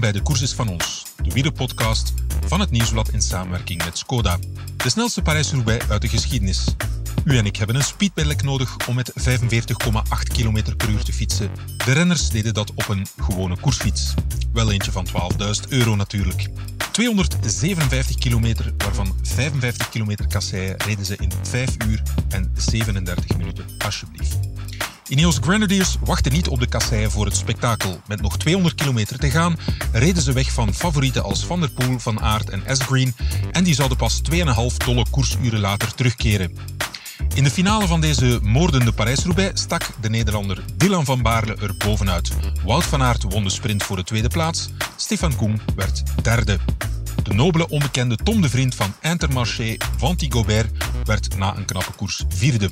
Bij De Koers is van ons, de wielerpodcast van het Nieuwsblad in samenwerking met Skoda. De snelste Parijs-Roubaix uit de geschiedenis. U en ik hebben een speedpedelec nodig om met 45,8 km per uur te fietsen. De renners deden dat op een gewone koersfiets. Wel eentje van 12.000 euro natuurlijk. 257 kilometer, waarvan 55 kilometer kasseien, reden ze in 5 uur en 37 minuten, alsjeblieft. Ineos Grenadiers wachten niet op de kasseien voor het spektakel. Met nog 200 kilometer te gaan reden ze weg van favorieten als Van der Poel, Van Aert en Asgreen en die zouden pas 2,5 dolle koersuren later terugkeren. In de finale van deze moordende Parijs-Roubaix stak de Nederlander Dylan van Baarle er bovenuit. Wout van Aert won de sprint voor de tweede plaats. Stefan Koen werd derde. De nobele onbekende Tom de Vriend van Intermarché, Vanty Gobert, werd na een knappe koers vierde.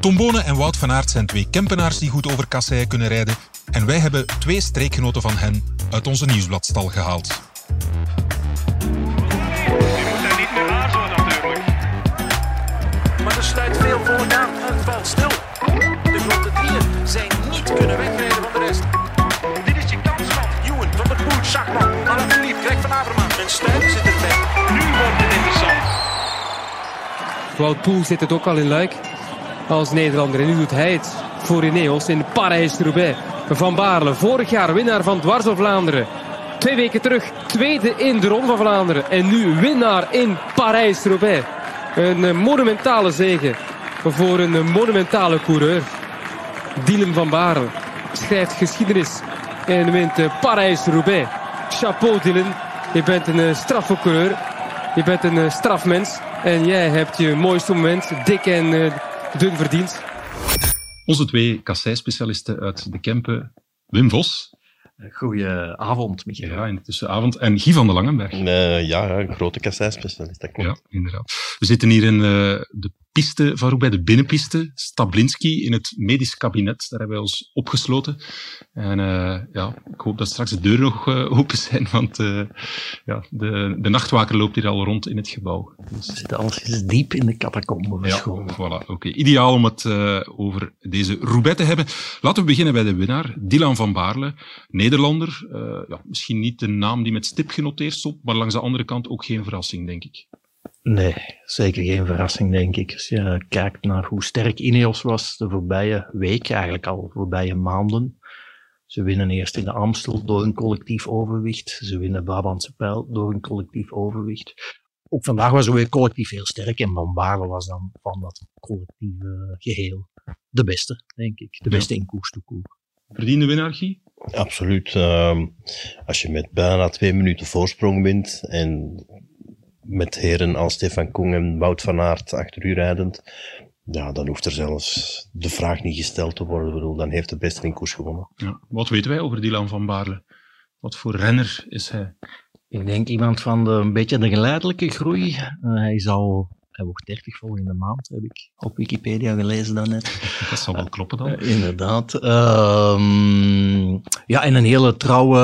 Tom Bonen en Wout van Aert zijn twee Kempenaars die goed over kasseien kunnen rijden. En wij hebben twee streekgenoten van hen uit onze nieuwsbladstal gehaald. Maar er sluit veel volk aan en het valt stil. De grote drieën zijn niet kunnen wegrijden van de rest. Dit is je kans van Ewan, Van der Poel, Schachman, Alaphilippe, Greg van Avermaat. En Stuy zit erbij. Nu wordt het interessant. Wout Poel zit het ook al in Luik als Nederlander. En nu doet hij het voor Ineos in Parijs-Roubaix. Van Baarle, vorig jaar winnaar van Dwars door Vlaanderen. Twee weken terug tweede in de Ronde van Vlaanderen. En nu winnaar in Parijs-Roubaix. Een eh, monumentale zege voor een eh, monumentale coureur. Dylan van Baarle schrijft geschiedenis en wint eh, Parijs-Roubaix. Chapeau Dylan, je bent een straffe coureur. Je bent een strafmens. En jij hebt je mooiste moment dik en dun verdiend. Onze twee kassei-specialisten uit de Kempen, Wim Vos. Goedenavond, Michael. Ja, in de tussenavond. En Guy van de Langenberg. Uh, ja, een grote kassei-specialist, dat klopt. Ja, inderdaad. We zitten hier in uh, de piste van bij de binnenpiste. Stablinski in het medisch kabinet. Daar hebben wij ons opgesloten. En uh, ja, ik hoop dat straks de deuren nog uh, open zijn, want uh, ja, de, de nachtwaker loopt hier al rond in het gebouw. Dus... We zitten alles diep in de catacombe verscholen. Ja, voilà, oké. Okay. Ideaal om het over deze Roubaix te hebben. Laten we beginnen bij de winnaar, Dylan van Baarle, Nederlander. ja, misschien niet de naam die met stip genoteerd stond, maar langs de andere kant ook geen verrassing, denk ik. Nee, zeker geen verrassing, denk ik. Als je kijkt naar hoe sterk Ineos was de voorbije week, eigenlijk al de voorbije maanden. Ze winnen eerst in de Amstel door een collectief overwicht. Ze winnen Brabantse Pijl door een collectief overwicht. Ook vandaag was ze weer collectief heel sterk en Van Baarle was dan van dat collectieve geheel de beste, denk ik. De beste in koers to koers. Verdiende winnaar, Guy? Absoluut. Uh, als je met bijna twee minuten voorsprong wint en met heren als Stefan Koen en Wout van Aert achter u rijdend, ja, dan hoeft er zelfs de vraag niet gesteld te worden. Ik bedoel, dan heeft de beste in koers gewonnen. Ja. Wat weten wij over Dylan van Baarle? Wat voor renner is hij? Ik denk iemand van de, een beetje de geleidelijke groei. Uh, hij zal hij wordt 30 volgende maand, heb ik op Wikipedia gelezen daarnet. Dat zal wel kloppen dan. Uh, inderdaad. Uh, ja, en een hele trouwe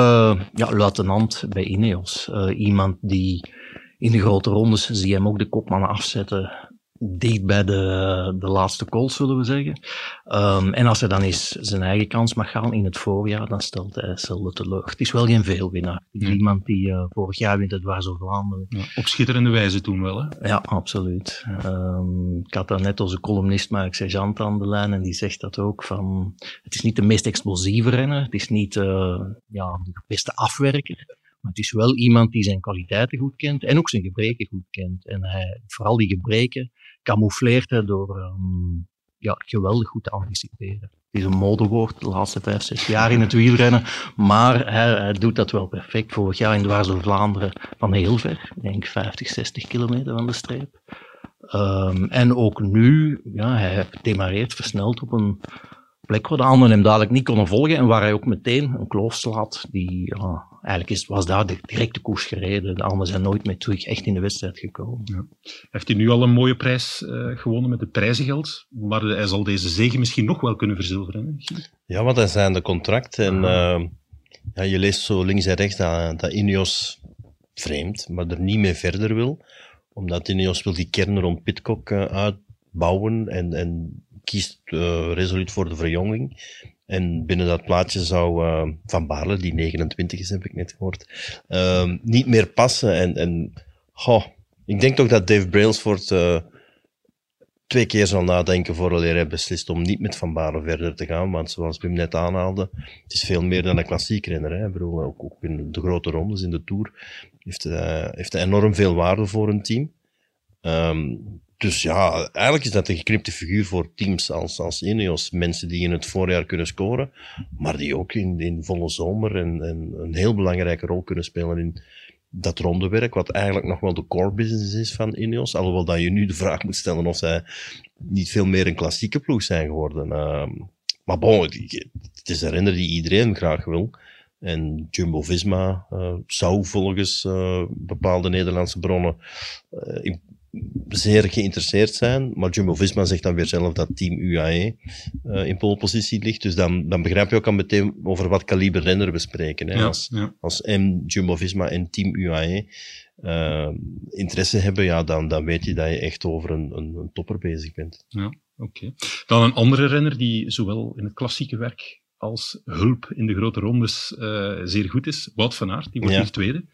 ja, luitenant bij Ineos. Uh, iemand die in de grote rondes zie je hem ook de kopmannen afzetten. Dicht bij de, de laatste call, zullen we zeggen. Um, en als hij dan eens zijn eigen kans mag gaan in het voorjaar, dan stelt hij zelden teleur. Het is wel geen veelwinnaar. Iemand die uh, vorig jaar wint het over Vlaanderen. Ja, op schitterende wijze toen wel, hè? Ja, absoluut. Um, ik had daar net onze columnist Mark Sergeant aan de lijn en die zegt dat ook. Van, het is niet de meest explosieve renner. Het is niet uh, ja, de beste afwerker. Maar het is wel iemand die zijn kwaliteiten goed kent en ook zijn gebreken goed kent. En hij, vooral die gebreken camoufleert hij door um, ja, geweldig goed te anticiperen. Het is een modewoord de laatste vijf, zes jaar in het wielrennen. Maar hij, hij doet dat wel perfect. Vorig jaar in door Vlaanderen van heel ver. Denk 50, 60 kilometer van de streep. Um, en ook nu, ja, hij demareert versneld op een plek waar de anderen hem dadelijk niet konden volgen en waar hij ook meteen een kloof slaat. Die, ja, eigenlijk is, was daar de directe koers gereden. De anderen zijn nooit meer terug echt in de wedstrijd gekomen. Ja. Heeft hij nu al een mooie prijs uh, gewonnen met het prijzengeld? Maar hij zal deze zegen misschien nog wel kunnen verzilveren. Hè? Ja, want hij zijn de contract. En uh, ja, je leest zo links en rechts dat, dat Ineos vreemd, maar er niet mee verder wil. Omdat Ineos wil die kern rond Pitcock uh, uitbouwen en, en kiest uh, resoluut voor de verjonging. En binnen dat plaatje zou uh, Van Baarle, die 29 is, heb ik net gehoord, uh, niet meer passen. En, en oh, ik denk toch dat Dave Brailsford uh, twee keer zal nadenken voordat hij beslist om niet met Van Baarle verder te gaan. Want zoals Wim net aanhaalde, het is veel meer dan een klassiek renner. Hè. Ook, ook, in de grote rondes, in de Tour, heeft, uh, heeft enorm veel waarde voor een team. Um, dus ja, eigenlijk is dat een geknipte figuur voor teams als, als Ineos. Mensen die in het voorjaar kunnen scoren, maar die ook in, in volle zomer en, en een heel belangrijke rol kunnen spelen in dat rondewerk, wat eigenlijk nog wel de core business is van Ineos. Alhoewel dat je nu de vraag moet stellen of zij niet veel meer een klassieke ploeg zijn geworden. Uh, maar bon, het is een renner die iedereen graag wil. En Jumbo-Visma uh, zou volgens uh, bepaalde Nederlandse bronnen uh, in zeer geïnteresseerd zijn. Maar Jumbo-Visma zegt dan weer zelf dat team UAE uh, in polepositie ligt. Dus dan, dan begrijp je ook al meteen over wat kaliber renner we spreken. Hè. Ja, als, ja. als M, Jumbo-Visma en team UAE uh, interesse hebben, ja, dan, dan weet je dat je echt over een, een, een topper bezig bent. Ja, oké. Dan een andere renner die zowel in het klassieke werk als hulp in de grote rondes uh, zeer goed is. Wout van Aert, die wordt Ja. hier tweede.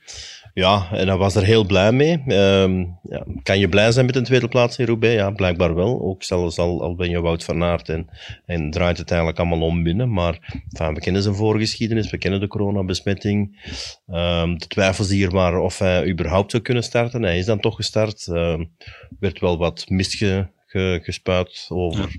Ja, en hij was er heel blij mee. Ehm, ja, kan je blij zijn met een tweede plaats in Roubaix? Ja, blijkbaar wel. Ook zelfs al, al ben je Wout van Aert en, en draait het eigenlijk allemaal om binnen. Maar enfin, we kennen zijn voorgeschiedenis, we kennen de coronabesmetting. Ehm, de twijfels die er waren of hij überhaupt zou kunnen starten. Hij is dan toch gestart. Ehm werd wel wat mist ge, ge- gespuit over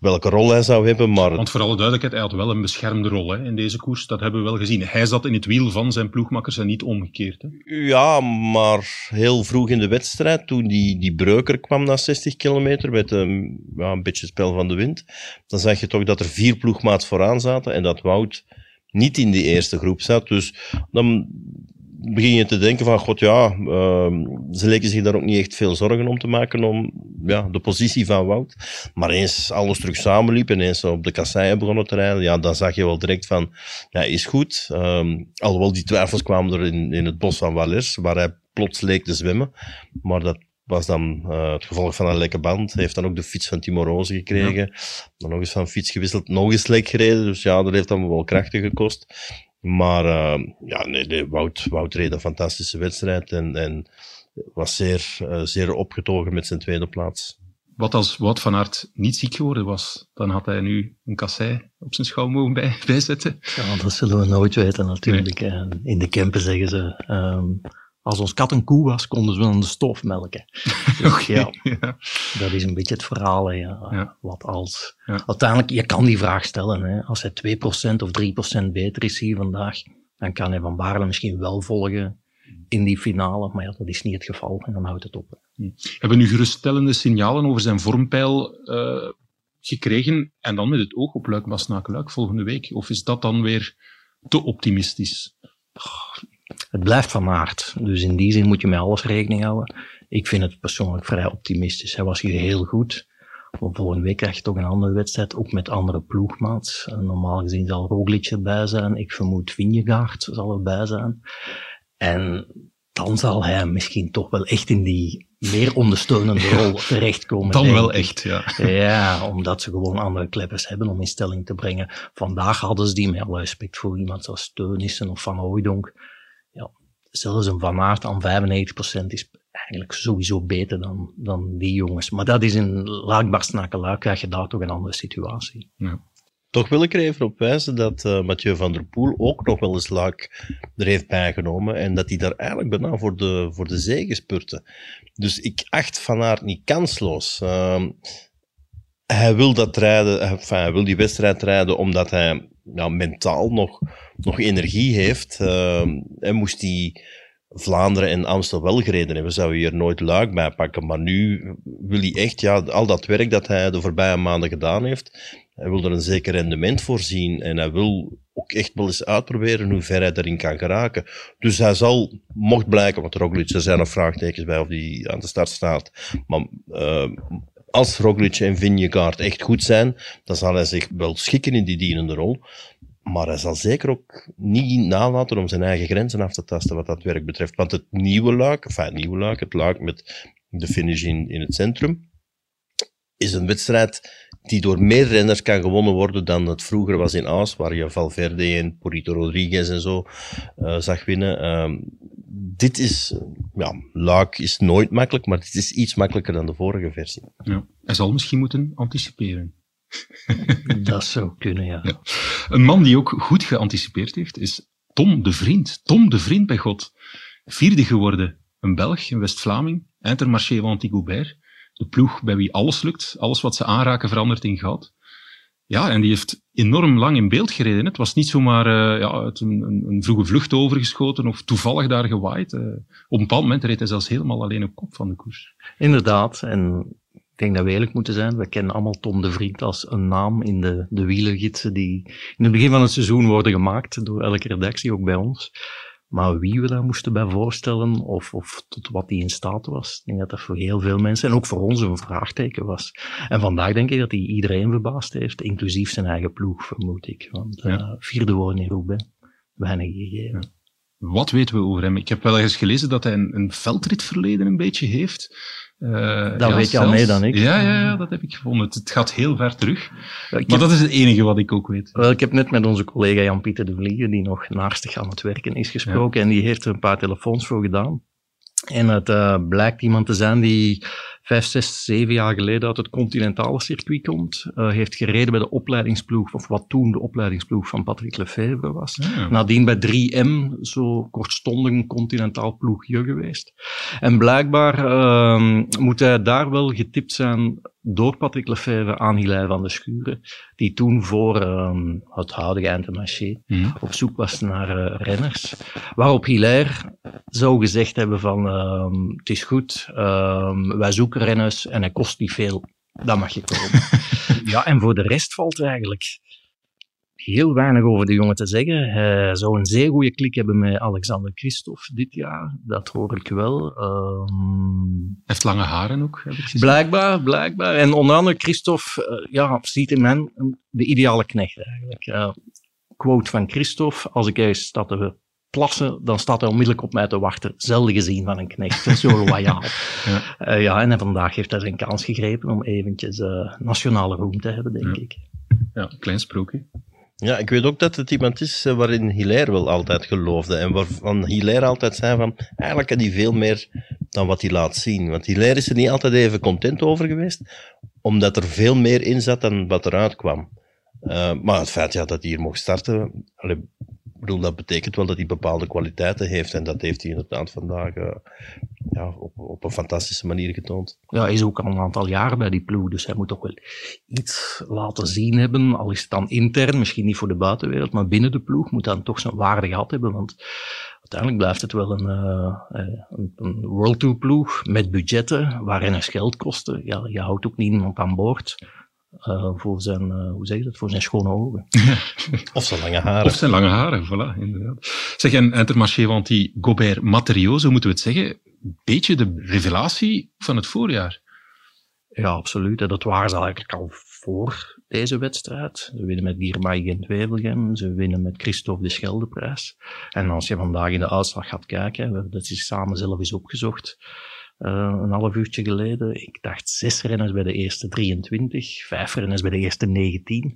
welke rol hij zou hebben. Maar Want voor alle duidelijkheid, hij had wel een beschermde rol hè, in deze koers. Dat hebben we wel gezien. Hij zat in het wiel van zijn ploegmakkers en niet omgekeerd. Hè. Ja, maar heel vroeg in de wedstrijd, toen die, die breuker kwam na 60 kilometer met een, ja, een beetje spel van de wind, dan zag je toch dat er vier ploegmaats vooraan zaten en dat Wout niet in die eerste groep zat. Dus dan begin je te denken van, god ja, ehm, ze leken zich daar ook niet echt veel zorgen om te maken om ja, de positie van Wout. Maar eens alles terug samenliep en eens ze op de kasseien begonnen te rijden, ja, dan zag je wel direct van, ja, is goed. Ehm alhoewel die twijfels kwamen er in, in het bos van Valers, waar hij plots leek te zwemmen. Maar dat was dan eh, het gevolg van een lekke band. Hij heeft dan ook de fiets van Timo Roze gekregen. Dan nog eens van fiets gewisseld, nog eens lek gereden. Dus ja, dat heeft dan wel krachten gekost. Maar eh, ja, nee, nee, Wout, Wout reed een fantastische wedstrijd en, en was zeer, eh, zeer opgetogen met zijn tweede plaats. Wat als Wout van Aert niet ziek geworden was, dan had hij nu een kassei op zijn schouw mogen bij, bijzetten. Ja, dat zullen we nooit weten natuurlijk. In de Kempen zeggen ze, ehm, als ons kat een koe was, konden ze wel aan de stof melken. Dus ja, Ja. dat is een beetje het verhaal. hè, Ja. Ja. Wat als. Uiteindelijk, je kan die vraag stellen. Hè. Als hij 2% of 3% beter is hier vandaag, dan kan hij Van Baarle misschien wel volgen in die finale. Maar ja, dat is niet het geval en dan houdt het op. hè. Hebben nu geruststellende signalen over zijn vormpeil eh, gekregen en dan met het oog op Luik Bastenaken-Luik volgende week? Of is dat dan weer te optimistisch? Het blijft van aard. Dus in die zin moet je met alles rekening houden. Ik vind het persoonlijk vrij optimistisch. Hij was hier heel goed. Maar volgende week krijg je toch een andere wedstrijd, ook met andere ploegmaats. Normaal gezien zal Roglic erbij zijn. Ik vermoed Vingegaard zal erbij zijn. En dan zal hij misschien toch wel echt in die meer ondersteunende rol terechtkomen. Dan wel echt, ja. Ja, omdat ze gewoon andere kleppers hebben om in stelling te brengen. Vandaag hadden ze die, met alle respect voor iemand zoals Teunissen of Van Hooijdonk. Ja, zelfs een Van Aert aan 95% is eigenlijk sowieso beter dan, dan die jongens. Maar dat is in Laakbarstenaken-Luik, krijg je daar toch een andere situatie. Toch wil ik er even op wijzen dat eh, Mathieu van der Poel ook nog wel eens Luik er heeft bijgenomen en dat hij daar eigenlijk bijna voor de, voor de zege spurte. Dus ik acht Van Aert niet kansloos. Ehm, hij wil dat rijden, eh, hij wil die wedstrijd rijden omdat hij ja, mentaal nog, nog energie heeft. Ehm en moest hij Vlaanderen en Amstel wel gereden hebben, zou hij hier nooit Luik bij pakken. Maar nu wil hij echt, ja, al dat werk dat hij de voorbije maanden gedaan heeft, hij wil er een zeker rendement voor zien en hij wil ook echt wel eens uitproberen hoe ver hij erin kan geraken. Dus hij zal, mocht blijken, want Roglic, er zijn nog vraagtekens bij of die aan de start staat, maar eh, als Roglic en Vingegaard echt goed zijn, dan zal hij zich wel schikken in die dienende rol. Maar hij zal zeker ook niet nalaten om zijn eigen grenzen af te tasten wat dat werk betreft. Want het nieuwe luik, enfin het nieuwe luik, het luik met de finish in, in het centrum, is een wedstrijd die door meer renners kan gewonnen worden dan het vroeger was in Aas, waar je Valverde en Purito Rodriguez en zo uh, zag winnen. Uh, dit is, ja, Luik is nooit makkelijk, maar dit is iets makkelijker dan de vorige versie. Ja. Hij zal misschien moeten anticiperen. Dat zou kunnen, ja. ja. Een man die ook goed geanticipeerd heeft, is Tom de Vriend. Tom de Vriend bij God. Vierde geworden. Een Belg, een West-Vlaming. Intermarché van Antigoubert. De ploeg bij wie alles lukt. Alles wat ze aanraken verandert in goud. Ja, en die heeft enorm lang in beeld gereden. Het was niet zomaar uh, ja, uit een, een, een, vroege vlucht overgeschoten of toevallig daar gewaaid. Uh, op een bepaald moment reed hij zelfs helemaal alleen op kop van de koers. Inderdaad, en ik denk dat we eerlijk moeten zijn. We kennen allemaal Tom de Vriend als een naam in de, de wielergidsen die in het begin van het seizoen worden gemaakt door elke redactie, ook bij ons. Maar wie we daar moesten bij voorstellen, of, of tot wat hij in staat was, ik denk dat dat voor heel veel mensen, en ook voor ons, een vraagteken was. En vandaag denk ik dat hij iedereen verbaasd heeft, inclusief zijn eigen ploeg, vermoed ik. Want ja. uh, vierde woorden in Roubaix, weinig gegeven. Wat weten we over hem? Ik heb wel eens gelezen dat hij een, een veldritverleden een beetje heeft. Uh, dat weet je al meer dan ik. Ja, ja, ja, dat heb ik gevonden. Het, gaat heel ver terug. Maar dat is het enige wat ik ook weet. Wel, ik heb net met onze collega Jan-Pieter de Vliegen, die nog naastig aan het werken is, gesproken. En die heeft er een paar telefoons voor gedaan. En het uh, blijkt iemand te zijn die vijf, zes, zeven jaar geleden uit het continentale circuit komt. Uh, heeft gereden bij de opleidingsploeg, of wat toen de opleidingsploeg van Patrick Lefevre was. Ja. Nadien bij 3M, zo kortstondig continentaal ploegje geweest. En blijkbaar uh, moet hij daar wel getipt zijn door Patrick Lefevre aan Hilaire van de Schuren, die toen voor um, het huidige Eindemaché mm. op zoek was naar uh, renners. Waarop Hilaire zou gezegd hebben van, um, het is goed, um, wij zoeken renners en hij kost niet veel. Dat mag je komen. ja, en voor de rest valt eigenlijk heel weinig over de jongen te zeggen. Hij zou een zeer goede klik hebben met Alexander Christophe dit jaar. Dat hoor ik wel. Um... heeft lange haren ook, heb ik. Blijkbaar, blijkbaar. En onder andere Christophe uh, ja, ziet in hem de ideale knecht eigenlijk. Uh, quote van Christophe, als ik ergens sta te plassen, dan staat hij onmiddellijk op mij te wachten. Zelden gezien van een knecht, zo loyaal. ja. Uh, ja, en vandaag heeft hij zijn kans gegrepen om eventjes nationale roem te hebben, denk ja. ik. Ja, klein sprookje. Ja, ik weet ook dat het iemand is waarin Hilaire wel altijd geloofde. En waarvan Hilaire altijd zei van, eigenlijk kan hij veel meer dan wat hij laat zien. Want Hilaire is er niet altijd even content over geweest, omdat er veel meer in zat dan wat eruit kwam. Uh, maar het feit ja, dat hij hier mocht starten, bedoel, dat betekent wel dat hij bepaalde kwaliteiten heeft. En dat heeft hij inderdaad vandaag uh, ja, op, op een fantastische manier getoond. Ja, hij is ook al een aantal jaar bij die ploeg, dus hij moet toch wel iets laten zien hebben. Al is het dan intern, misschien niet voor de buitenwereld, maar binnen de ploeg moet dan toch zijn waarde gehad hebben. Want uiteindelijk blijft het wel een, uh, een, World Tour ploeg met budgetten waarin er geld kosten. Ja, je houdt ook niemand aan boord. Uh, voor zijn, uh, hoe zeg je dat, voor zijn schone ogen. of zijn lange haren. Of zijn lange haren, voilà, inderdaad. Zeg, en Intermarché, want die Gobert Materio, zo moeten we het zeggen, een beetje de revelatie van het voorjaar. Ja, absoluut. En dat waren ze eigenlijk al voor deze wedstrijd. Ze winnen met Girmay Gent-Wevelgem, ze winnen met Christophe de Scheldeprijs. En als je vandaag in de uitslag gaat kijken, dat is samen zelf eens opgezocht, een half uurtje geleden. Ik dacht zes renners bij de eerste 23, vijf renners bij de eerste 19.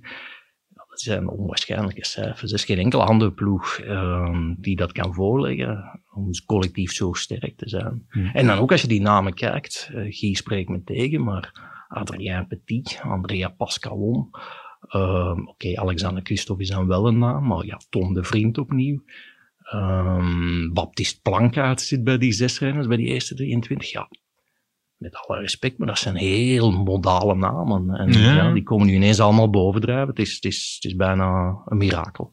Ja, dat zijn onwaarschijnlijke cijfers. Er is geen enkele andere ploeg uh, die dat kan voorleggen om collectief zo sterk te zijn. Hmm. En dan ook als je die namen kijkt, uh, Guy spreekt me tegen, maar Adrien Petit, Andrea Pascalon, uh, oké, okay, Alexander Christophe is dan wel een naam, maar ja, Tom de Vriend opnieuw. Um, Baptist Plankaart zit bij die zes renners, bij die eerste 23. Ja, met alle respect, maar dat zijn heel modale namen. En ja. Ja, die komen nu ineens allemaal bovendrijven. Het is, het is, het is bijna een mirakel.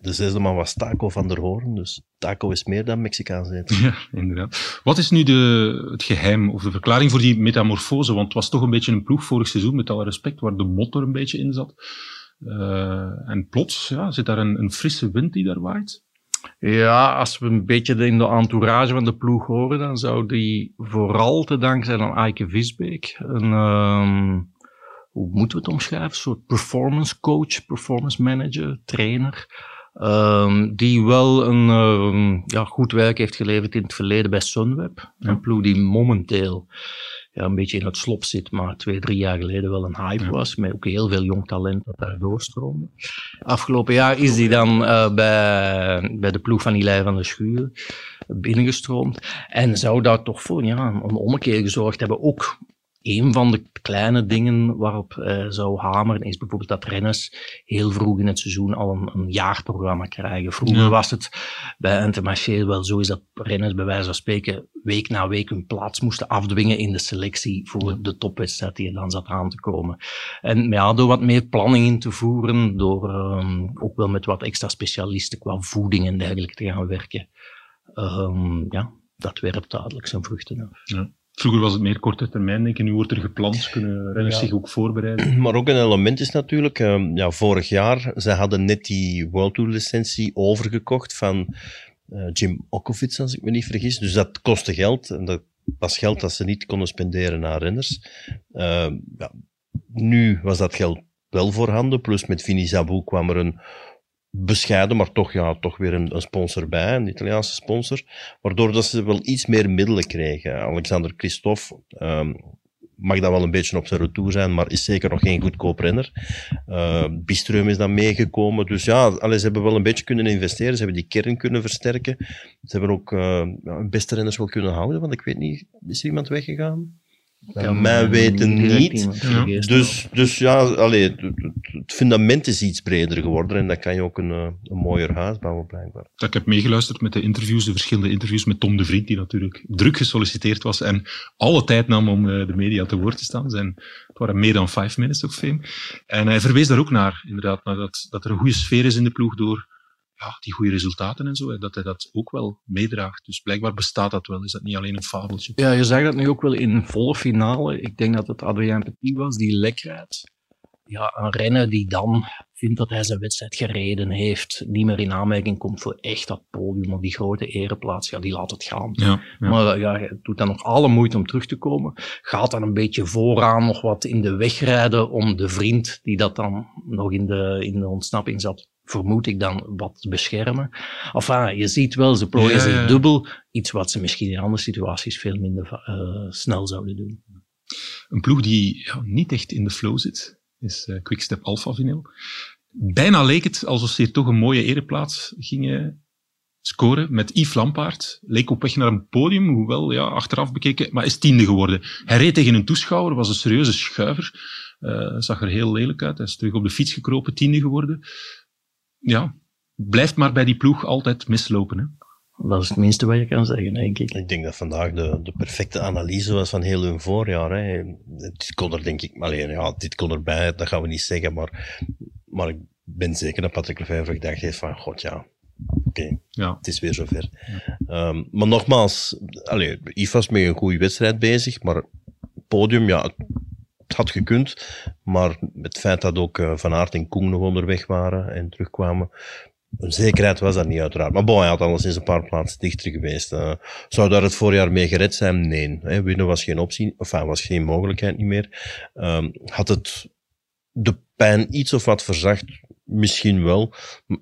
De zesde man was Taco van der Hoorn, dus Taco is meer dan Mexicaans eten. Ja, inderdaad. Wat is nu de, het geheim of de verklaring voor die metamorfose? Want het was toch een beetje een ploeg vorig seizoen, met alle respect, waar de motor een beetje in zat. Uh, en plots ja, zit daar een, een frisse wind die daar waait. Ja, als we een beetje in de entourage van de ploeg horen, dan zou die vooral te danken zijn aan Eike Visbeek. Een, um, hoe moeten we het omschrijven? Een soort performance coach, performance manager, trainer. Um, die wel een um, ja, goed werk heeft geleverd in het verleden bij Sunweb. Een ploeg die momenteel ja, een beetje in het slop zit, maar twee, drie jaar geleden wel een hype was. Met ook heel veel jong talent dat daar doorstroomde. Afgelopen jaar is hij dan uh, bij, bij de ploeg van Ilij van der Schuur binnengestroomd. En zou daar toch voor ja, een ommekeer gezorgd hebben. Ook een van de kleine dingen waarop uh, zou hameren is bijvoorbeeld dat renners heel vroeg in het seizoen al een, een jaarprogramma krijgen. Vroeger ja. was het bij Intermarché wel zo is dat renners bij wijze van spreken week na week hun plaats moesten afdwingen in de selectie voor de topwedstrijd die er dan zat aan te komen. En ja, door wat meer planning in te voeren, door um, ook wel met wat extra specialisten qua voeding en dergelijke te gaan werken, um, ja, dat werpt duidelijk zijn vruchten af. Ja. Vroeger was het meer korte termijn, denk ik. Nu wordt er gepland, kunnen renners ja. zich ook voorbereiden. Maar ook een element is natuurlijk, um, ja, vorig jaar, ze hadden net die World Tour licentie overgekocht van uh, Jim Okovic, als ik me niet vergis. Dus dat kostte geld. En dat was geld dat ze niet konden spenderen aan renners. Uh, ja, nu was dat geld wel voorhanden. Plus met Vini Zabou kwam er een bescheiden, maar toch, ja, toch weer een, een, sponsor bij, een Italiaanse sponsor, waardoor dat ze wel iets meer middelen kregen. Alexander Christophe um, mag dat wel een beetje op zijn retour zijn, maar is zeker nog geen goedkoop renner. Uh, Bistreum is dan meegekomen, dus ja, alles ze hebben wel een beetje kunnen investeren, ze hebben die kern kunnen versterken, ze hebben ook uh, beste renners wel kunnen houden, want ik weet niet, is er iemand weggegaan? Bij mij weten niet. Ja. Dus, dus ja, allee, het fundament is iets breder geworden en dan kan je ook een, een mooier huis bouwen, blijkbaar. Ik heb meegeluisterd met de interviews, de verschillende interviews met Tom de Vriend, die natuurlijk druk gesolliciteerd was en alle tijd nam om de media te woord te staan. Zijn, het waren meer dan five minutes of fame. En hij verwees daar ook naar, inderdaad, naar dat, dat er een goede sfeer is in de ploeg door ja, die goede resultaten en zo, dat hij dat ook wel meedraagt. Dus blijkbaar bestaat dat wel, is dat niet alleen een fabeltje. Ja, je zag dat nu ook wel in een volle finale. Ik denk dat het Adrien Petit was, die lekkerheid. Ja, een renner die dan vindt dat hij zijn wedstrijd gereden heeft, niet meer in aanmerking komt voor echt dat podium of die grote ereplaats, ja, die laat het gaan. Ja, ja. Maar ja, hij doet dan nog alle moeite om terug te komen. Gaat dan een beetje vooraan nog wat in de weg rijden om de vriend die dat dan nog in de, in de ontsnapping zat, vermoed ik dan wat beschermen. Enfin, je ziet wel, ze plooien zich ja. dubbel. Iets wat ze misschien in andere situaties veel minder uh, snel zouden doen. Een ploeg die ja, niet echt in de flow zit, is uh, Quickstep Alpha Vinyl. Bijna leek het alsof ze hier toch een mooie ereplaats gingen scoren met Yves Lampaard. Leek op weg naar een podium, hoewel ja, achteraf bekeken, maar is tiende geworden. Hij reed tegen een toeschouwer, was een serieuze schuiver. Uh, zag er heel lelijk uit. Hij is terug op de fiets gekropen, tiende geworden ja, blijft maar bij die ploeg altijd mislopen. Hè? Dat is het minste wat je kan zeggen, denk ik. Ik denk dat vandaag de, de perfecte analyse was van heel hun voorjaar. Hè. Dit kon er, denk ik, alleen ja, dit kon erbij, dat gaan we niet zeggen, maar, maar ik ben zeker dat Patrick Lefevre gedacht heeft van, god ja, oké, okay, ja. het is weer zover. Ja. Um, maar nogmaals, allee, Yves was met een goede wedstrijd bezig, maar podium, ja, had gekund, maar het feit dat ook uh, Van Aert en Koen nog onderweg waren en terugkwamen, een zekerheid was dat niet uiteraard. Maar bon, hij had alles in een paar plaatsen dichter geweest. Uh, zou daar het voorjaar mee gered zijn? Nee. Hè, winnen was geen optie, of was geen mogelijkheid niet meer. Um, had het de pijn iets of wat verzacht? Misschien wel.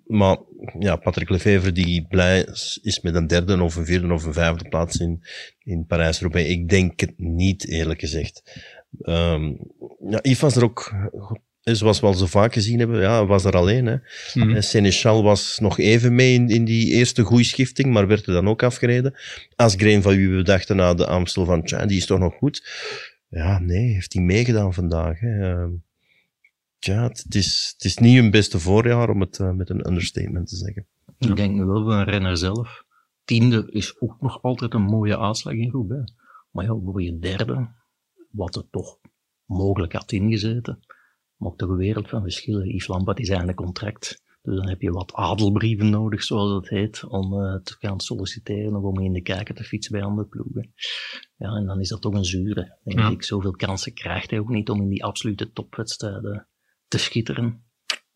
Maar ja, Patrick Lefevre die blij is met een derde of een vierde of een vijfde plaats in, in Parijs-Roubaix. Ik denk het niet, eerlijk gezegd. Um, ja, Yves was er ook, zoals we al zo vaak gezien hebben, ja, was er alleen. Hè. Mm. Seneschal was nog even mee in, in die eerste goeischifting, maar werd er dan ook afgereden. Asgreen, van wie we dachten na de Amstel van, tja, die is toch nog goed. Ja, nee, heeft hij meegedaan vandaag. Hè. Tja, het is, het is niet hun beste voorjaar, om het uh, met een understatement te zeggen. Ik denk nu wel van een renner zelf. Tiende is ook nog altijd een mooie aanslag in Roubaix. Maar ja, voor je derde, wat er toch mogelijk had ingezeten. Maar toch een wereld van verschillen. Yves Lampaert is eigenlijk contract. Dus dan heb je wat adelbrieven nodig, zoals het heet, om uh, te gaan solliciteren of om in de kijker te fietsen bij andere ploegen. Ja, en dan is dat toch een zure. Denk ja. ik, zoveel kansen krijgt hij ook niet om in die absolute topwedstrijden te schitteren.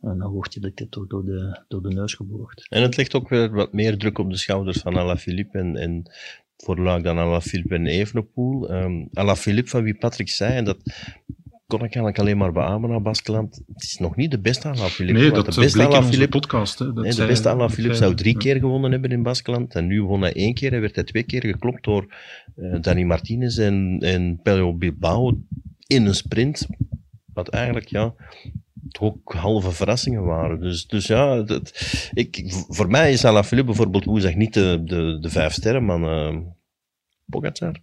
En dan word je dit toch door de, door de neus geboord. En het legt ook weer wat meer druk op de schouders van Alaphilippe en, en voor Luik dan Alaphilippe en Evenepoel. Um, Alaphilippe, van wie Patrick zei, en dat kon ik eigenlijk alleen maar beamen aan Baskeland. Het is nog niet de beste Alain Philippe. Nee, dat de beste Alain Philippe, podcast. Hè. Dat nee, de beste Alain Philippe zou drie ja. keer gewonnen hebben in Baskeland. En nu won hij één keer en werd hij twee keer geklopt door eh Danny Martinez en, en Pello Bilbao in een sprint. Wat eigenlijk, ja, ook halve verrassingen waren. Dus, dus ja, dat, ik, voor mij is Alain Philippe bijvoorbeeld woensdag niet de, de, de vijf sterren, man. eh Pogacar.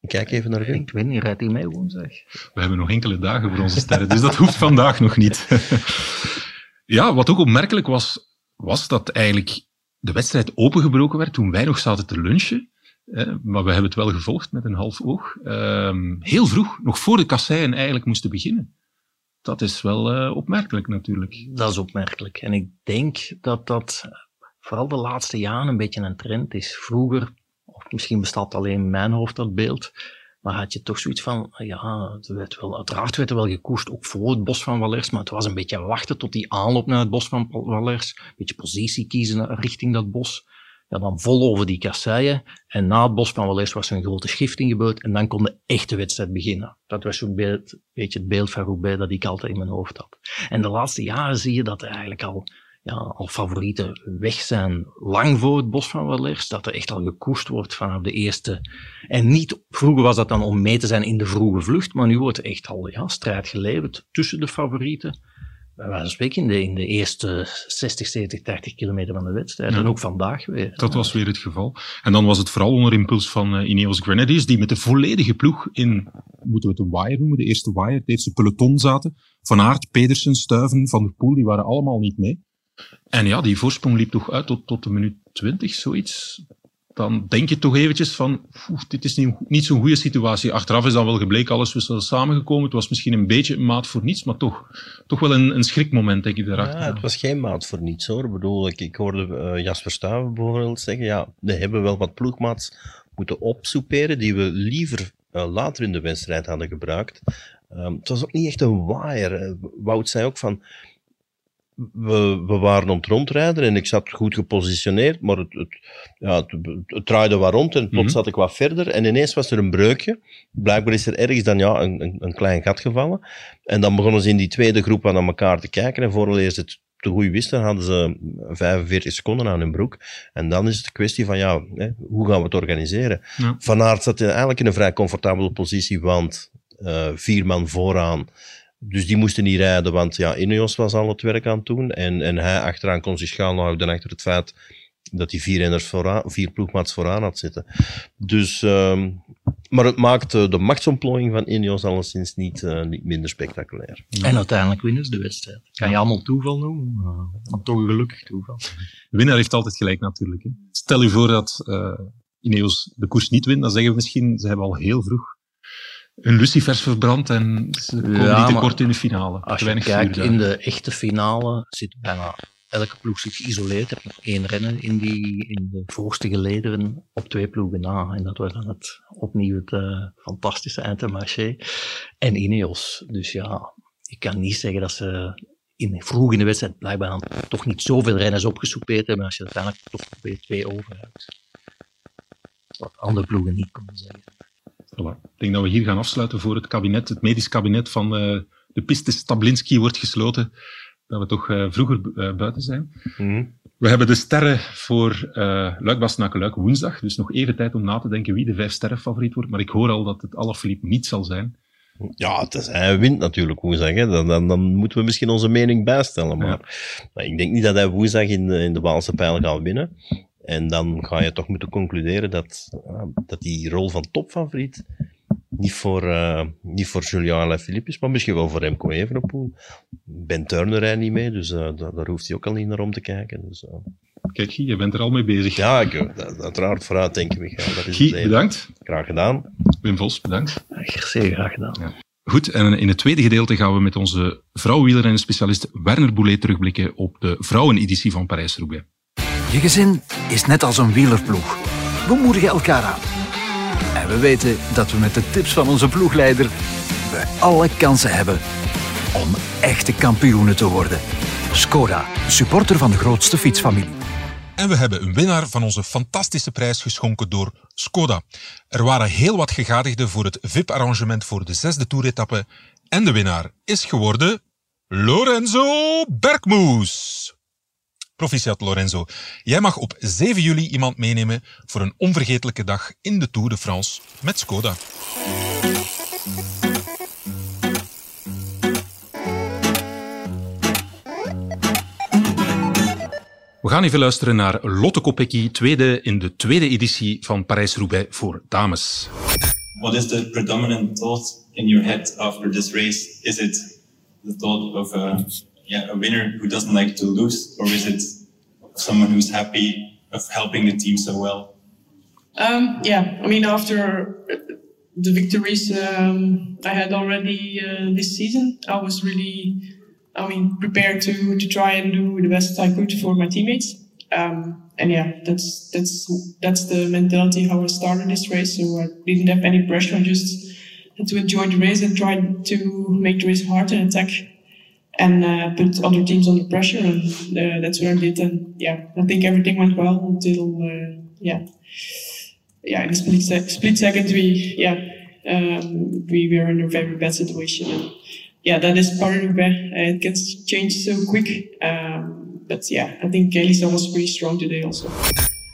Ik kijk even naar Wim. Ik weet niet, rijdt hij mee woensdag? We hebben nog enkele dagen voor onze sterren, dus dat hoeft vandaag nog niet. ja, wat ook opmerkelijk was, was dat eigenlijk de wedstrijd opengebroken werd toen wij nog zaten te lunchen. Eh, maar we hebben het wel gevolgd met een half oog. Ehm, heel vroeg, nog voor de kasseien eigenlijk moesten beginnen. Dat is wel eh, opmerkelijk natuurlijk. Dat is opmerkelijk. En ik denk dat dat vooral de laatste jaren een beetje een trend is. Vroeger, of misschien bestaat alleen in mijn hoofd dat beeld, maar had je toch zoiets van, ja, het werd wel, uiteraard werd er wel gekoest, ook voor het bos van Wallers, maar het was een beetje wachten tot die aanloop naar het bos van Wallers, een beetje positie kiezen richting dat bos. Ja, dan vol over die kasseien. En na het bos van Wallers was er een grote schifting gebeurd. En dan kon de echte wedstrijd beginnen. Dat was zo'n beeld, beetje het beeld van Roubaix dat ik altijd in mijn hoofd had. En de laatste jaren zie je dat er eigenlijk al, ja, al favorieten weg zijn. Lang voor het bos van Wallers. Dat er echt al gekoest wordt vanaf de eerste. En niet, vroeger was dat dan om mee te zijn in de vroege vlucht. Maar nu wordt er echt al ja, strijd geleverd tussen de favorieten. Bij wijze van spreken in de, in de eerste 60, 70, 80 kilometer van de wedstrijd. Ja. En ook vandaag weer. Dat was weer het geval. En dan was het vooral onder impuls van eh, Ineos Grenadiers, die met de volledige ploeg in, moeten we het een wire noemen, de eerste wire, het eerste peloton zaten. Van Aert, Pedersen, Stuiven, Van der Poel, die waren allemaal niet mee. En ja, die voorsprong liep toch uit tot, tot de minuut 20, zoiets. Dan denk je toch eventjes van, dit is niet, niet zo'n goede situatie. Achteraf is dan wel gebleken, alles was wel samengekomen. Het was misschien een beetje een maat voor niets, maar toch, toch wel een, een schrikmoment, denk ik, daarachter. Ja, het was geen maat voor niets hoor. Ik bedoel, ik, ik hoorde eh, Jasper Stuyven bijvoorbeeld zeggen, ja, we hebben wel wat ploegmaats moeten opsoeperen die we liever eh, later in de wedstrijd hadden gebruikt. Ehm, het was ook niet echt een wire. Eh, Wout zei ook van, we, we waren om het rondrijden en ik zat goed gepositioneerd, maar het, het, ja, het, het draaide wat rond en plots Mhm. zat ik wat verder en ineens was er een breukje. Blijkbaar is er ergens dan ja, een, een, een klein gat gevallen. En dan begonnen ze in die tweede groep aan elkaar te kijken en voor eerst het te goed wisten, hadden ze 45 seconden aan hun broek. En dan is het een kwestie van, ja, hè, hoe gaan we het organiseren? Ja. Van Aert zat eigenlijk in een vrij comfortabele positie, want eh, vier man vooraan. Dus die moesten niet rijden, want ja, Ineos was al het werk aan het doen. En, en hij achteraan kon zich schuil houden achter het feit dat hij vier renners vooraan, vier ploegmaats vooraan had zitten. Dus, ehm, maar het maakt de machtsontplooiing van Ineos alleszins niet, eh, niet minder spectaculair. En uiteindelijk winnen ze de wedstrijd. Kan je allemaal toeval noemen, maar, toch een gelukkig toeval. De winnaar heeft altijd gelijk natuurlijk. Hè. Stel je voor dat eh, Ineos de koers niet wint, dan zeggen we misschien, ze hebben al heel vroeg hun lucifers verbrand en ze komen Ja, niet te maar kort in de finale. Als je weinig kijkt vuur in de echte finale, zit bijna elke ploeg zit geïsoleerd. Hebt nog één renner in, die, in de voorste gelederen op twee ploegen na. En dat wordt dan het, opnieuw het eh, fantastische Intermarché. En Ineos. Dus ja, ik kan niet zeggen dat ze in, vroeg in de wedstrijd blijkbaar dan toch niet zoveel renners opgesoupeerd hebben. Als je uiteindelijk toch weer twee over hebt. Wat andere ploegen niet konden zeggen. Voilà. Ik denk dat we hier gaan afsluiten voor het kabinet, het medisch kabinet van eh, de piste Stablinski wordt gesloten. Dat we toch eh, vroeger eh, buiten zijn. We hebben de sterren voor eh Luik woensdag. Dus nog even tijd om na te denken wie de vijf sterren favoriet wordt. Maar ik hoor al dat het Alaphilippe niet zal zijn. Ja, het is, hij wint natuurlijk woensdag. Hè. Dan, dan, dan moeten we misschien onze mening bijstellen. Maar, maar ik denk niet dat hij woensdag in de, in de Waalse pijl gaat winnen. En dan ga je toch moeten concluderen dat, dat die rol van topfavoriet niet voor, eh niet voor Julian is, maar misschien wel voor Remco Evenepoel. Ben Turner rijdt niet mee, dus eh, daar, daar hoeft hij ook al niet naar om te kijken. Dus, eh, Kijk, Guy, je bent er al mee bezig. ja, ik, dat- uiteraard vooruit denken, Michael. Dat is Guy, bedankt. Graag gedaan. Wim Vos, bedankt. Zeer graag gedaan. Goed, en in het tweede gedeelte gaan we met onze vrouwenwielrennen-specialist Werner Boulet terugblikken op de vrouweneditie van Parijs-Roubaix. Je gezin is net als een wielerploeg. We moedigen elkaar aan. En we weten dat we met de tips van onze ploegleider we alle kansen hebben om echte kampioenen te worden. Skoda, supporter van de grootste fietsfamilie. En we hebben een winnaar van onze fantastische prijs geschonken door Skoda. Er waren heel wat gegadigden voor het VIP-arrangement voor de zesde toeretappe En de winnaar is geworden Lorenzo Bergmoes. Proficiat Lorenzo. Jij mag op 7 juli iemand meenemen voor een onvergetelijke dag in de Tour de France met Skoda. We gaan even luisteren naar Lotte Kopecky, tweede in de tweede editie van Parijs-Roubaix voor dames. What is the predominant thought in your head after this race? Is it the thought of a, yeah, a winner who doesn't like to lose, or is it someone who's happy of helping the team so well? Um, yeah, I mean, after the victories um, I had already uh, this season, I was really, I mean, prepared to to try and do the best I could for my teammates. Um, and yeah, that's that's that's the mentality how I started this race. So I didn't have any pressure, I just had to enjoy the race and try to make the race hard and attack and uh, put other teams under pressure. And uh, that's what I did. And yeah, I think everything went well until uh, yeah, yeah. In a split sec- split second, we yeah, um, we were in a very bad situation. And yeah, that is part of it. It gets changed so quick. Um, but yeah, I think Elisa was pretty strong today also.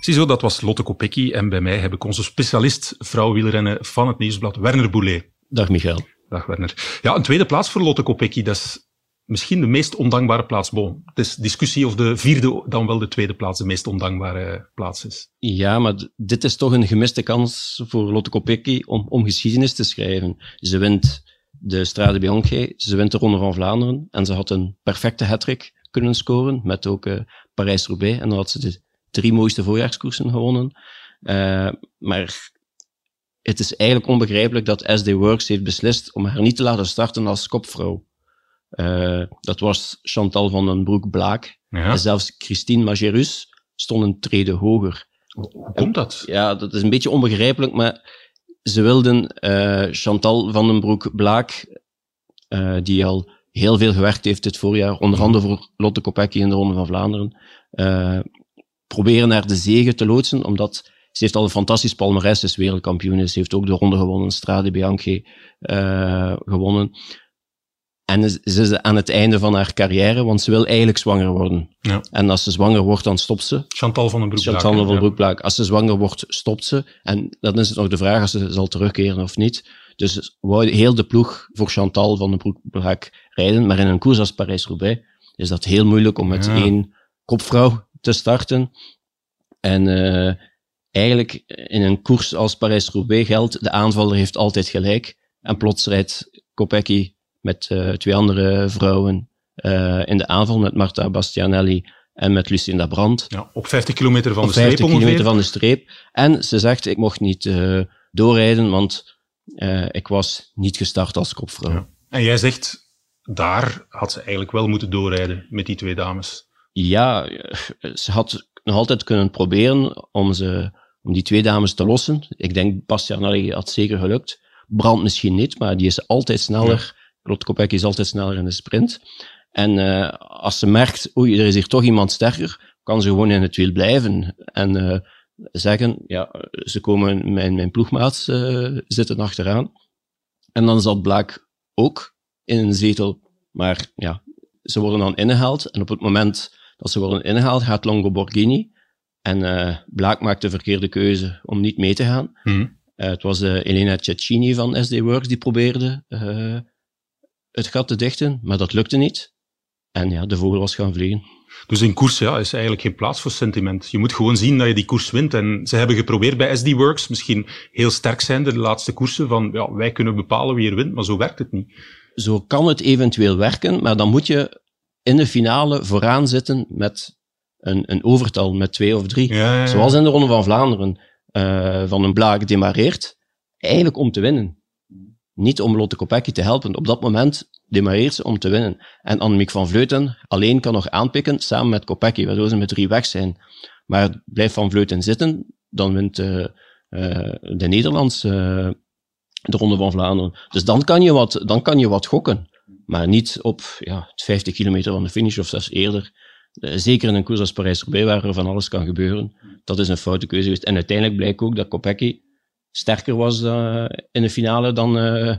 Ziezo, dat was Lotte Kopecky. En bij mij heb ik onze specialist vrouwenwielrennen van het nieuwsblad, Werner Boulet. Dag Michael. Dag Werner. Ja, een tweede plaats voor Lotte Kopecky. Dat is misschien de meest ondankbare plaats. Bon, het is discussie of de vierde dan wel de tweede plaats de meest ondankbare plaats is. Ja, maar dit is toch een gemiste kans voor Lotte Kopecky om, om geschiedenis te schrijven. Ze wint de Strade Bianche, ze wint de Ronde van Vlaanderen en ze had een perfecte hattrick kunnen scoren met ook eh, Parijs-Roubaix. En dan had ze de drie mooiste voorjaarskoersen gewonnen. Eh, maar het is eigenlijk onbegrijpelijk dat SD Works heeft beslist om haar niet te laten starten als kopvrouw. Eh, dat was Chantal van den Broek-Blaak. Ja. En zelfs Christine Majerus stond een trede hoger. Hoe komt dat? Ja, dat is een beetje onbegrijpelijk, maar ze wilden eh, Chantal van den Broek-Blaak, eh, die al heel veel gewerkt heeft dit voorjaar, onder andere voor Lotte Kopecky in de Ronde van Vlaanderen, proberen naar de zegen te loodsen, omdat ze heeft al een fantastisch palmarès, is wereldkampioen, ze heeft ook de ronde gewonnen, Strade Bianche gewonnen. En ze is aan het einde van haar carrière, want ze wil eigenlijk zwanger worden. Ja. En als ze zwanger wordt, dan stopt ze. Chantal van den Broek. Chantal van den Broekplaak. Als ze zwanger wordt, stopt ze. En dan is het nog de vraag als ze zal terugkeren of niet. Dus wou heel de ploeg voor Chantal van den Broekplaak rijden. Maar in een koers als Parijs-Roubaix is dat heel moeilijk om met Ja. één kopvrouw te starten. En eh, eigenlijk in een koers als Parijs-Roubaix geldt, de aanvaller heeft altijd gelijk. En plots rijdt Kopecky met eh, twee andere vrouwen eh, in de aanval, met Marta Bastianelli en met Lucinda Brandt Ja, op 50 kilometer van op de streep 50 ongeveer. kilometer van de streep. En ze zegt, ik mocht niet eh, doorrijden, want ik was niet gestart als kopvrouw. Ja. En jij zegt, daar had ze eigenlijk wel moeten doorrijden met die twee dames. Ja, ze had nog altijd kunnen proberen om, ze, om die twee dames te lossen. Ik denk, Bastianelli had zeker gelukt. Brand misschien niet, maar die is altijd sneller. Lotte Kopecky is altijd sneller in de sprint. En eh, als ze merkt, oei, er is hier toch iemand sterker, kan ze gewoon in het wiel blijven. En eh, zeggen, ja, ze komen, mijn, mijn ploegmaats eh, zitten achteraan. En dan zat Blaak ook in een zetel. Maar ja, ze worden dan ingehaald. En op het moment dat ze worden ingehaald, gaat Longo Borghini. En Blaak maakt de verkeerde keuze om niet mee te gaan. Hm. Eh, het was Elena Cecchini van SD Works die probeerde het gat te dichten, maar dat lukte niet. En ja, de vogel was gaan vliegen. Dus in koers ja, is eigenlijk geen plaats voor sentiment. Je moet gewoon zien dat je die koers wint. En ze hebben geprobeerd bij SD Works, misschien heel sterk zijn de laatste koersen, van ja, wij kunnen bepalen wie er wint, maar zo werkt het niet. Zo kan het eventueel werken, maar dan moet je in de finale vooraan zitten met een, een overtal, met twee of drie. Ja, ja, ja. Zoals in de Ronde van Vlaanderen eh, van een Blaak demareert, eigenlijk om te winnen. Niet om Lotte Kopecky te helpen. Op dat moment demareert ze om te winnen. En Annemiek van Vleuten alleen kan nog aanpikken samen met Kopecky, waardoor ze met drie weg zijn. Maar blijft Van Vleuten zitten, dan wint eh, de Nederlands eh, de Ronde van Vlaanderen. Dus dan kan je wat, dan kan je wat gokken. Maar niet op ja, het 50 kilometer van de finish of zelfs eerder. Zeker in een koers als Parijs-Roubaix, waar er van alles kan gebeuren. Dat is een foute keuze geweest. En uiteindelijk blijkt ook dat Kopecky sterker was eh, in de finale dan, eh,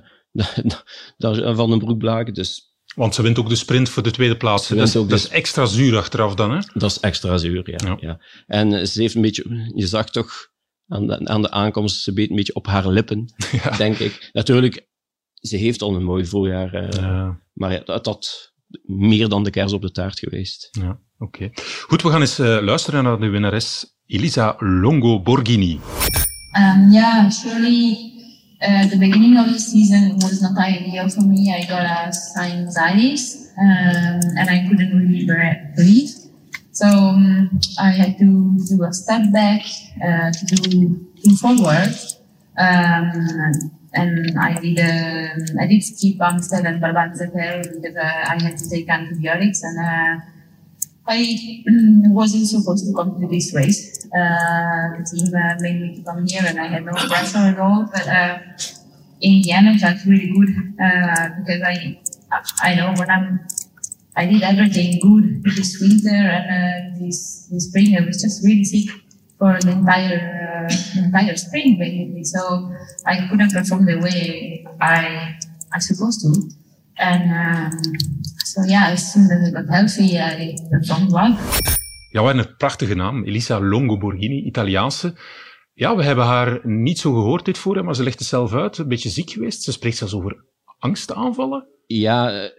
van den Broek Blaken. Dus want ze wint ook de sprint voor de tweede plaats. Dat is, dat, is, extra zuur achteraf dan, hè? Dat is extra zuur, ja. ja. En ze heeft een beetje, je zag toch aan de, aan de aankomst, ze beet een beetje op haar lippen, denk ik. Natuurlijk, ze heeft al een mooi voorjaar, uh, maar ja, dat, dat meer dan de kers op de taart geweest. Ja, oké. Goed, we gaan eens uh, luisteren naar de winnares Elisa Longo Borghini. Um, yeah, surely uh, the beginning of the season was not ideal for me. I got a sinusitis um, and I couldn't really breathe. So um, I had to do a step back uh, to do forward. Um, and I did uh, I did skip Amstel and Barbanzetel because uh, I had to take antibiotics and uh, I wasn't supposed to come to this race. Uh, the team uh, made me to come here, and I had no pressure at all. But uh, in the end, it felt really good uh, because I I know when I'm I did everything good this winter and uh, this this spring. I was just really sick for the entire uh, entire spring basically. So I couldn't perform the way I I supposed to, and. Um, So yeah, as soon as I got healthy, I performed well. Ja, wat een prachtige naam. Elisa Longo Borghini, Italiaanse. Ja, we hebben haar niet zo gehoord dit voorjaar, maar ze legt het zelf uit. Een beetje ziek geweest. Ze spreekt zelfs over angstaanvallen. Ja,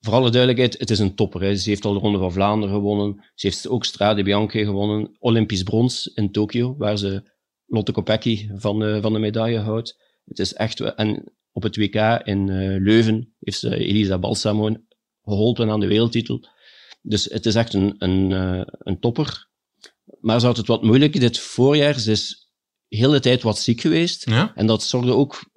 voor alle duidelijkheid, het is een topper. Hè. Ze heeft al de Ronde van Vlaanderen gewonnen. Ze heeft ook Strade Bianche gewonnen. Olympisch brons in Tokio, waar ze Lotte Kopecky van de, van de medaille houdt. Het is echt... En op het WK in uh, Leuven heeft ze Elisa Balsamo geholpen aan de wereldtitel. Dus het is echt een, een, uh, een topper. Maar ze had het wat moeilijk dit voorjaar. Ze is de hele tijd wat ziek geweest. Ja? En dat zorgde ook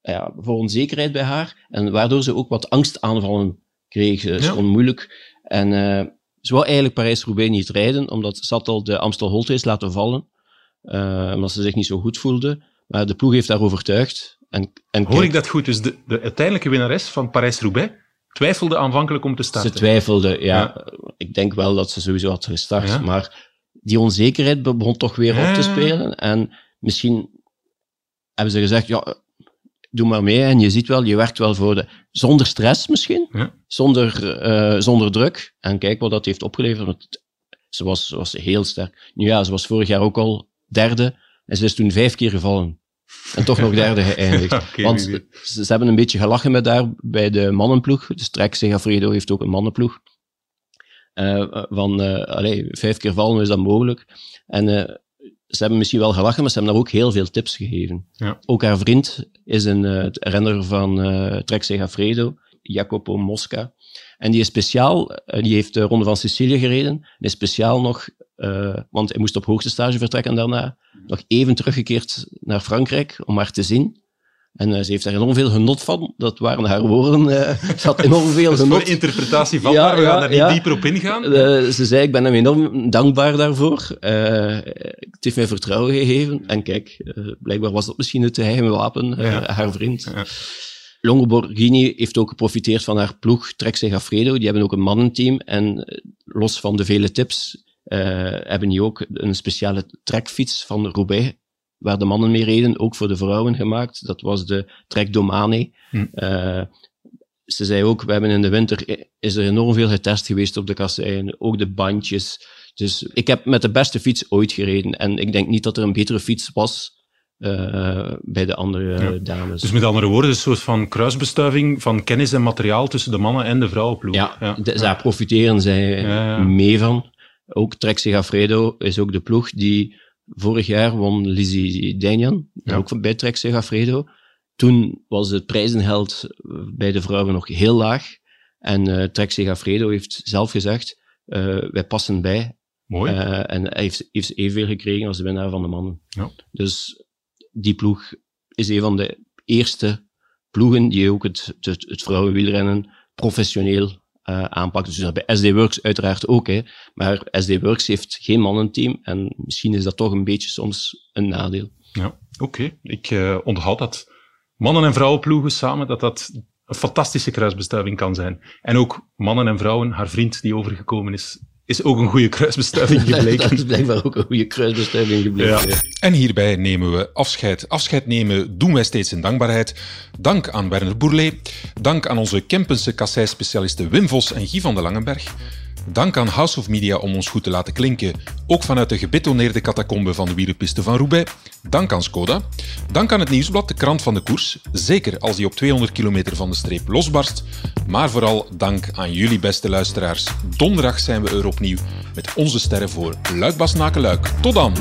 ja, voor onzekerheid bij haar. En waardoor ze ook wat angstaanvallen kreeg. Ze ja. vond moeilijk. En uh, ze wou eigenlijk Parijs-Roubaix niet rijden, omdat ze had al de Amstel Holt laten vallen. Uh, omdat ze zich niet zo goed voelde. Maar de ploeg heeft haar overtuigd. En, en Hoor ik dat goed? Dus de, de uiteindelijke winnares van Parijs-Roubaix twijfelde aanvankelijk om te starten. Ze twijfelde, ja. ja. Ik denk wel dat ze sowieso had gestart. Ja. Maar die onzekerheid begon toch weer ja. op te spelen. En misschien hebben ze gezegd, ja, doe maar mee. En je ziet wel, je werkt wel voor de... Zonder stress misschien. Zonder, uh, zonder druk. En kijk wat dat heeft opgeleverd. Want ze was, was heel sterk. Nu ja, ze was vorig jaar ook al derde. En ze is toen vijf keer gevallen. En toch nog derde geëindigd. okay, Want ze, ze, hebben een beetje gelachen met daar bij de mannenploeg. Dus Trek Segafredo heeft ook een mannenploeg. Uh, van, uh, allee, vijf keer vallen is dat mogelijk. En uh, ze hebben misschien wel gelachen, maar ze hebben daar ook heel veel tips gegeven. Ja. Ook haar vriend is een renner van Trek Segafredo, Jacopo Mosca. En die is speciaal, die heeft de Ronde van Sicilië gereden. En is speciaal nog, want hij moest op hoogtestage vertrekken daarna, nog even teruggekeerd naar Frankrijk om haar te zien. En uh, ze heeft daar enorm veel genot van. Dat waren haar woorden. Uh, ze had enorm veel genot. Voor interpretatie van ja, haar. We gaan daar ja. niet dieper op ingaan. Ze zei, ik ben hem enorm dankbaar daarvoor. het heeft mij vertrouwen gegeven. En kijk, blijkbaar was dat misschien het geheime wapen, haar vriend. Longo Borghini heeft ook geprofiteerd van haar ploeg Trek Segafredo. Die hebben ook een mannenteam. En los van de vele tips hebben die ook een speciale trekfiets van Roubaix, waar de mannen mee reden, ook voor de vrouwen gemaakt. Dat was de Trek Domane. Hm. Uh, ze zei ook, we hebben in de winter, is er enorm veel getest geweest op de kasseien, ook de bandjes. Dus ik heb met de beste fiets ooit gereden en ik denk niet dat er een betere fiets was uh, bij de andere ja. dames. Dus met andere woorden, een soort van kruisbestuiving van kennis en materiaal tussen de mannen en de vrouwenploeg. Ja, ja. De, daar profiteren zij mee van. Ook Trek Segafredo is ook de ploeg die vorig jaar won Lizzie Danian, ja. ook bij Trek Segafredo. Toen was het prijzengeld bij de vrouwen nog heel laag. En uh, Trek Segafredo heeft zelf gezegd, uh, wij passen bij. Mooi. Uh, en hij heeft, heeft evenveel gekregen als de winnaar van de mannen. Ja. Dus die ploeg is een van de eerste ploegen die ook het, het, het vrouwenwielrennen professioneel uh, aanpakt. Dus bij SD Works uiteraard ook. Hè. Maar SD Works heeft geen mannenteam en misschien is dat toch een beetje soms een nadeel. Ja, oké. Ik uh, onthoud dat. Mannen- en vrouwenploegen samen, dat dat een fantastische kruisbestuiving kan zijn. En ook mannen en vrouwen, haar vriend die overgekomen is, is ook een goede kruisbestuiving gebleken. dat is blijkbaar ook een goede kruisbestuiving gebleken. Ja. En hierbij nemen we afscheid. Afscheid nemen doen wij steeds in dankbaarheid. Dank aan Werner Bourlet. Dank aan onze Kempense kasseispecialisten Wim Vos en Guy van de Langenberg. Dank aan House of Media om ons goed te laten klinken, ook vanuit de gebetoneerde catacombe van de wielerpiste van Roubaix. Dank aan Skoda. Dank aan het Nieuwsblad, de krant van de koers, zeker als die op 200 kilometer van de streep losbarst. Maar vooral dank aan jullie beste luisteraars. Donderdag zijn we er opnieuw met onze sterren voor Luik. Tot dan!